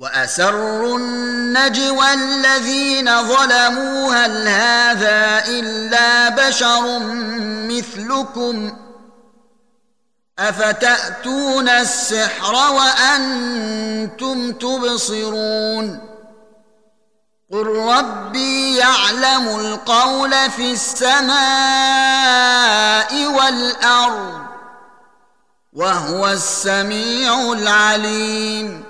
وأسروا النجوى الذين ظلموا هل هذا إلا بشر مثلكم أفتأتون السحر وأنتم تبصرون قل ربي يعلم القول في السماء والأرض وهو السميع العليم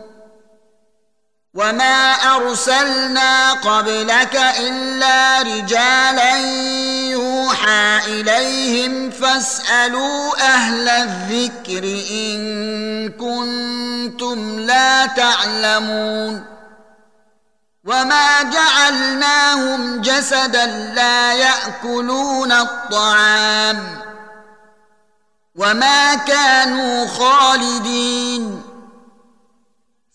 وما ارسلنا قبلك الا رجالا يوحى اليهم فاسالوا أهل الذكر ان كنتم لا تعلمون وما جعلناهم جسدا لا ياكلون الطعام وما كانوا خالدين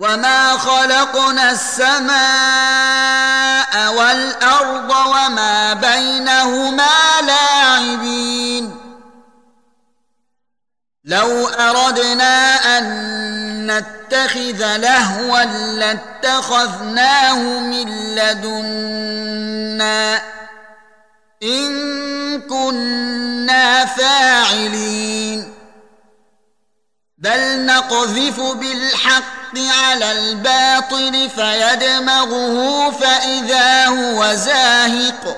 وما خلقنا السماء والارض وما بينهما لاعبين لو اردنا ان نتخذ لهوا لاتخذناه من لدنا ان كنا فاعلين بل نقذف بالحق على الباطل فيدمغه فإذا هو زاهق.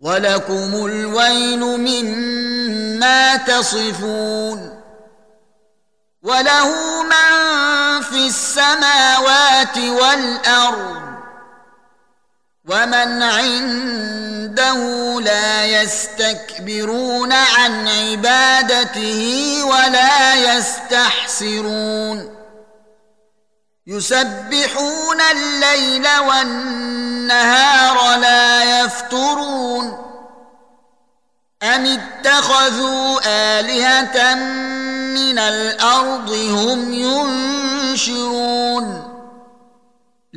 ولكم الويل مما تصفون. وله من في السماوات والأرض ومن عنده لا يستكبرون عن عبادته ولا يستحسرون يسبحون الليل والنهار لا يفترون أم اتخذوا آلهة من الأرض هم ينشرون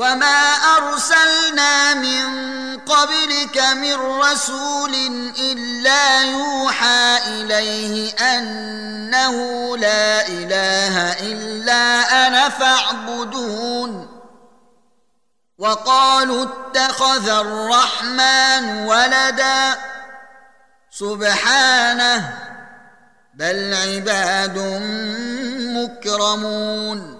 وما ارسلنا من قبلك من رسول الا يوحى اليه انه لا اله الا أنا فاعبدون وقالوا اتخذ الرحمن ولدا سبحانه بل عباد مكرمون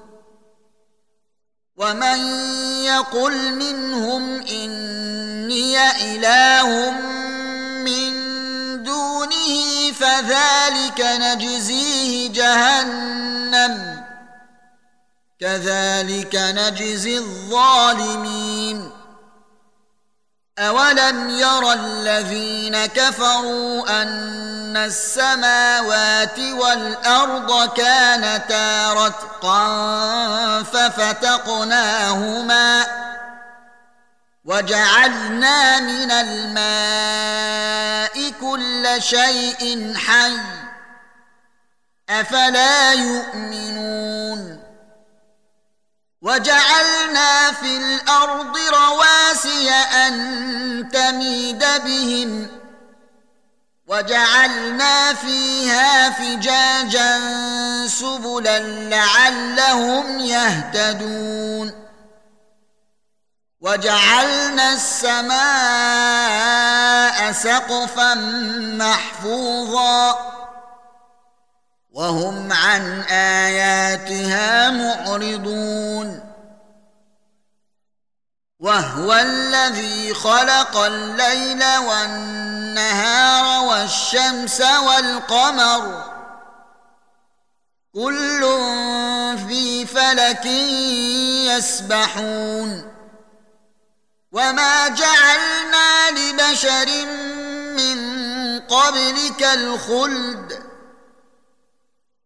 ومن يقل منهم اني اله من دونه فذلك نجزيه جهنم كذلك نجزي الظالمين اولم ير الذين كفروا ان السماوات والارض كانتا رتقا ففتقناهما وجعلنا من الماء كل شيء حي افلا يؤمنون وجعلنا في الأرض رواسي أن تميد بهم وجعلنا فيها فجاجا سبلا لعلهم يهتدون وجعلنا السماء سقفا محفوظا وهم عن آياتها معرضون. وهو الذي خلق الليل والنهار والشمس والقمر. كل في فلك يسبحون. وما جعلنا لبشر من قبلك الخلد.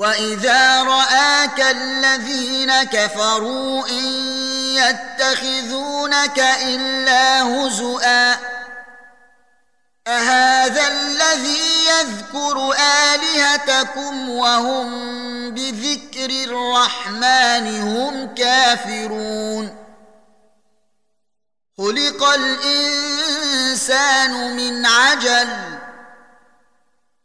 واذا راك الذين كفروا ان يتخذونك الا هزؤا اهذا الذي يذكر الهتكم وهم بذكر الرحمن هم كافرون خلق الانسان من عجل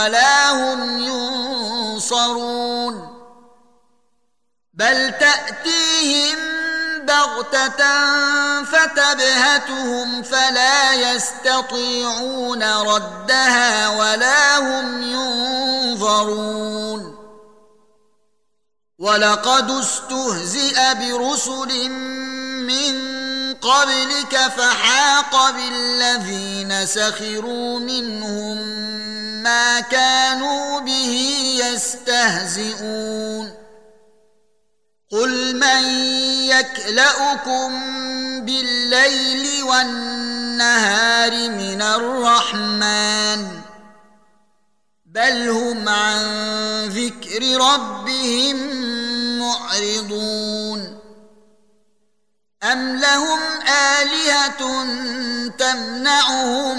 ولا هم ينصرون بل تأتيهم بغتة فتبهتهم فلا يستطيعون ردها ولا هم ينظرون ولقد استهزئ برسل من قبلك فحاق بالذين سخروا منهم كانوا به يستهزئون. قل من يكلؤكم بالليل والنهار من الرحمن بل هم عن ذكر ربهم معرضون. أم لهم آلهة تمنعهم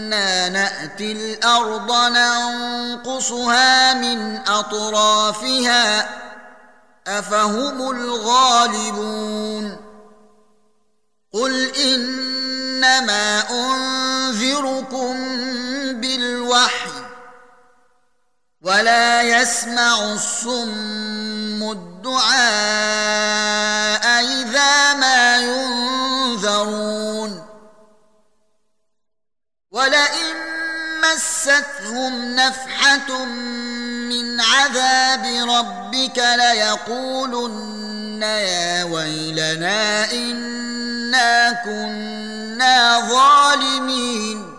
نأتي الأرض ننقصها من أطرافها أفهم الغالبون قل إنما أنذركم بالوحي ولا يسمع الصم الدعاء مستهم نفحة من عذاب ربك ليقولن يا ويلنا إنا كنا ظالمين.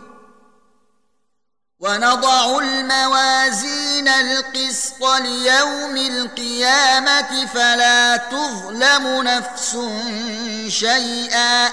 ونضع الموازين القسط ليوم القيامة فلا تظلم نفس شيئا.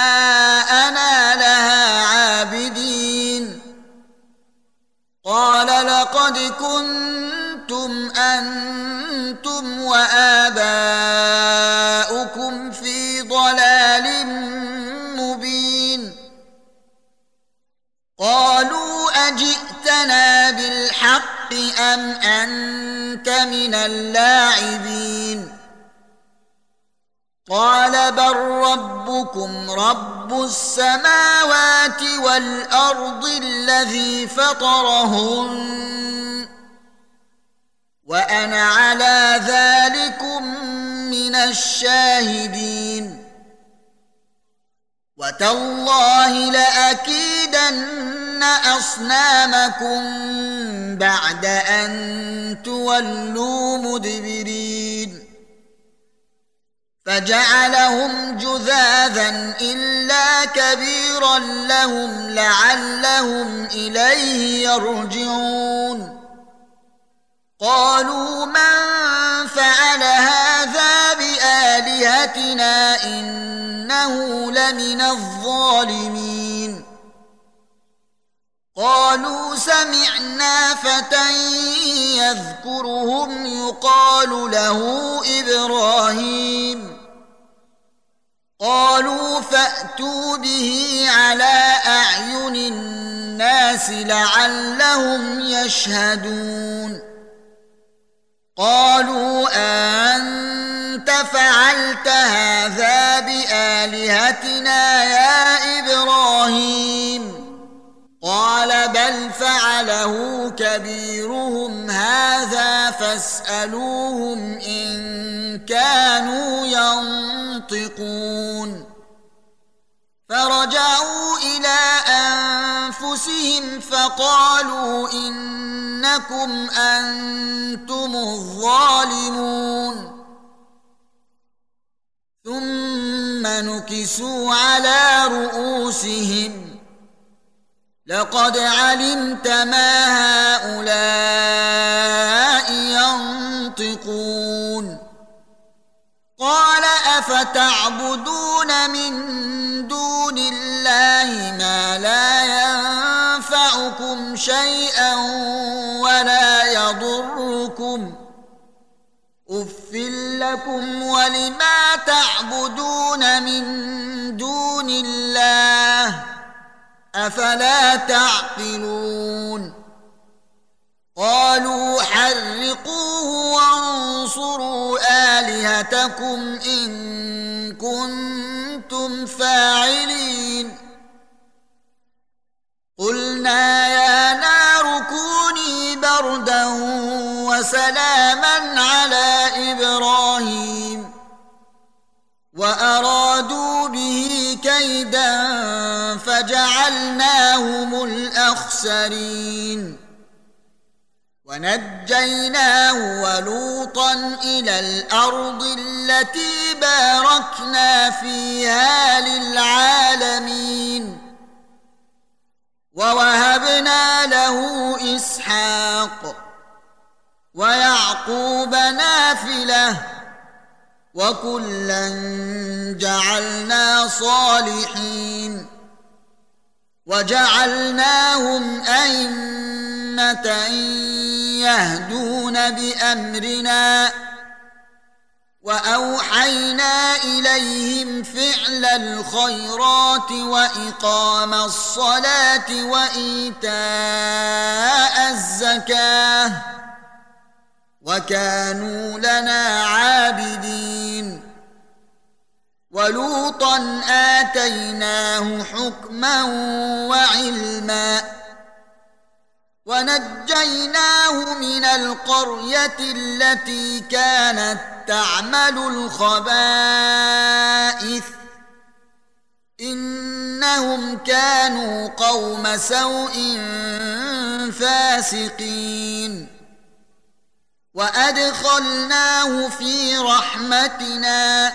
كنتم أنتم وآباؤكم في ضلال مبين. قالوا أجئتنا بالحق أم أنت من اللاعبين؟ قال بل ربكم رب السماوات والأرض الذي فطرهن وأنا على ذلكم من الشاهدين. وتالله لأكيدن أصنامكم بعد أن تولوا مدبرين. فجعلهم جذاذا إلا كبيرا لهم لعلهم إليه يرجعون. قالوا من فعل هذا بآلهتنا إنه لمن الظالمين. قالوا سمعنا فتى يذكرهم يقال له إبراهيم. قالوا فأتوا به على أعين الناس لعلهم يشهدون. قالوا أنت فعلت هذا بآلهتنا يا إبراهيم؟ قال بل فعله كبيرهم هذا فاسألوهم إن كانوا ينطقون. فرجعوا إلى أنفسهم فقالوا إنكم أنتم الظالمون. ثم نكسوا على رؤوسهم. لقد علمت ما هؤلاء ينطقون. قال أفتعبدون من لكم ولما تعبدون من دون الله أفلا تعقلون قالوا حرقوه وانصروا آلهتكم إن كنتم فاعلين قلنا يا نار كوني بردا وسلاما على إبراهيم وأرادوا به كيدا فجعلناهم الأخسرين ونجيناه ولوطا إلى الأرض التي باركنا فيها للعالمين ووهبنا له إسحاق ويعقوب نافلة وكلا جعلنا صالحين وجعلناهم أئمة يهدون بأمرنا وأوحينا إليهم فعل الخيرات وإقام الصلاة وإيتاء وكانوا لنا عابدين. ولوطا آتيناه حكما وعلما. ونجيناه من القرية التي كانت تعمل الخبائث. إنهم كانوا قوم سوء فاسقين. وادخلناه في رحمتنا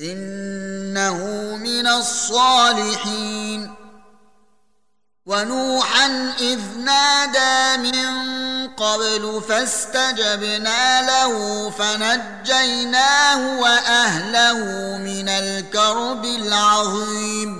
انه من الصالحين ونوحا اذ نادى من قبل فاستجبنا له فنجيناه واهله من الكرب العظيم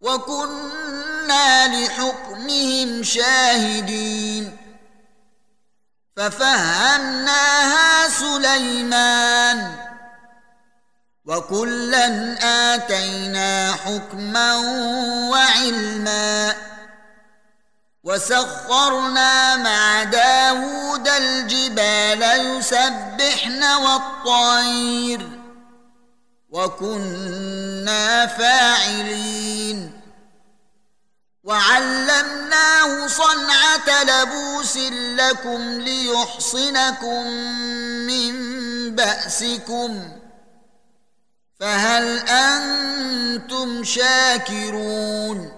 وكنا لحكمهم شاهدين ففهمناها سليمان وكلا آتينا حكما وعلما وسخرنا مع داود الجبال يسبحن والطير وكنا فاعلين. وعلمناه صنعة لبوس لكم ليحصنكم من بأسكم. فهل أنتم شاكرون؟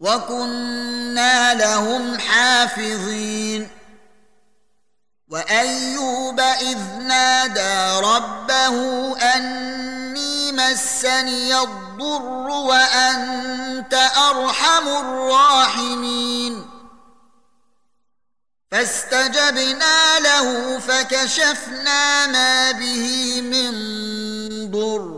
وكنا لهم حافظين وايوب اذ نادى ربه اني مسني الضر وانت ارحم الراحمين فاستجبنا له فكشفنا ما به من ضر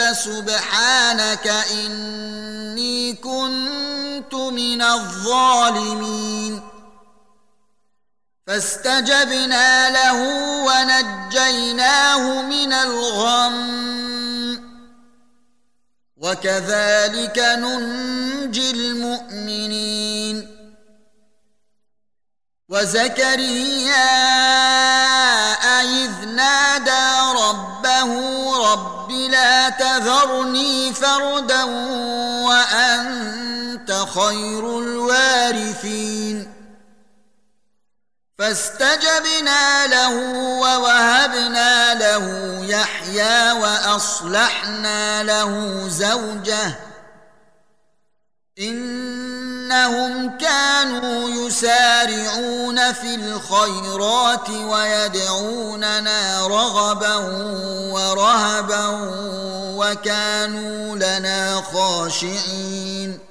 سبحانك إني كنت من الظالمين. فاستجبنا له ونجيناه من الغم. وكذلك ننجي المؤمنين. وزكريا إذ نادى ربه رب لا تذرني فردا وأنت خير الوارثين. فاستجبنا له ووهبنا له يحيى وأصلحنا له زوجه إنهم كانوا يسارعون في الخيرات ويدعوننا رغبا ورهبا وكانوا لنا خاشعين.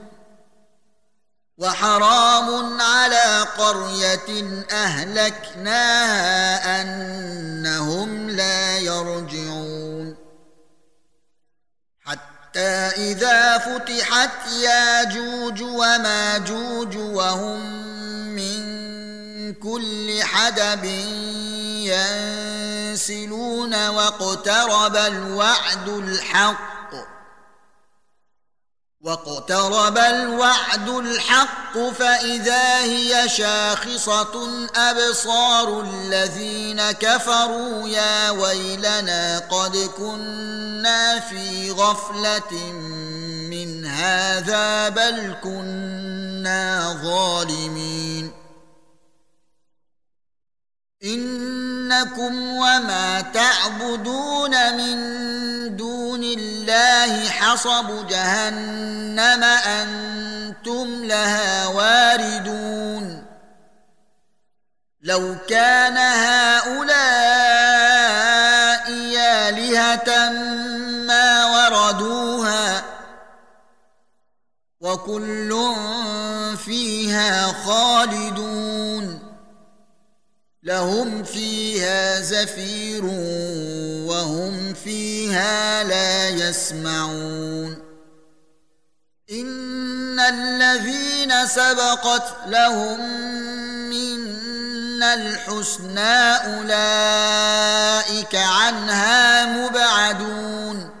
وحرام على قرية أهلكناها أنهم لا يرجعون. حتى إذا فتحت ياجوج وماجوج وهم من كل حدب ينسلون واقترب الوعد الحق واقترب الوعد الحق فإذا هي شاخصة أبصار الذين كفروا يا ويلنا قد كنا في غفلة من هذا بل كنا ظالمين إنكم وما تعبدون من دون الله حصب جهنم أنتم لها واردون. لو كان هؤلاء آلهة ما وردوها وكل فيها خالدون. لهم فيها زفير وهم فيها لا يسمعون. إن الذين سبقت لهم منا الحسنى أولئك عنها مبعدون.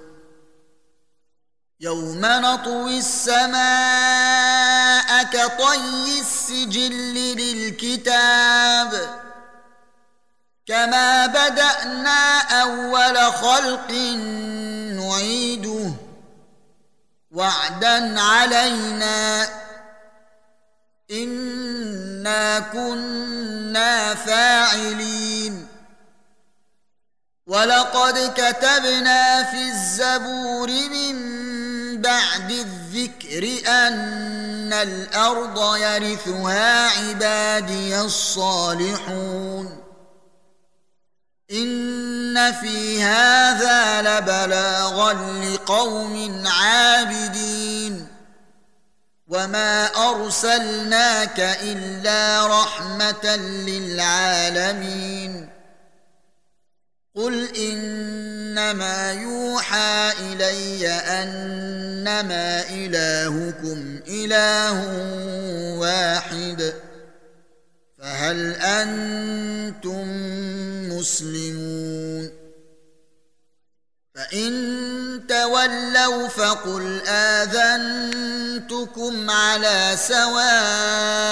يوم نطوي السماء كطي السجل للكتاب كما بدأنا أول خلق نعيده وعدا علينا إنا كنا فاعلين ولقد كتبنا في الزبور من بعد الذكر أن الأرض يرثها عبادي الصالحون. إن في هذا لبلاغا لقوم عابدين. وما أرسلناك إلا رحمة للعالمين. قل انما يوحى الي انما الهكم اله واحد فهل أنتم مسلمون فان تولوا فقل اذنتكم على سواء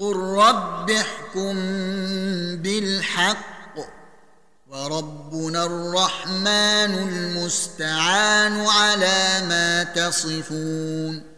قل رب احكم بالحق وربنا الرحمن المستعان على ما تصفون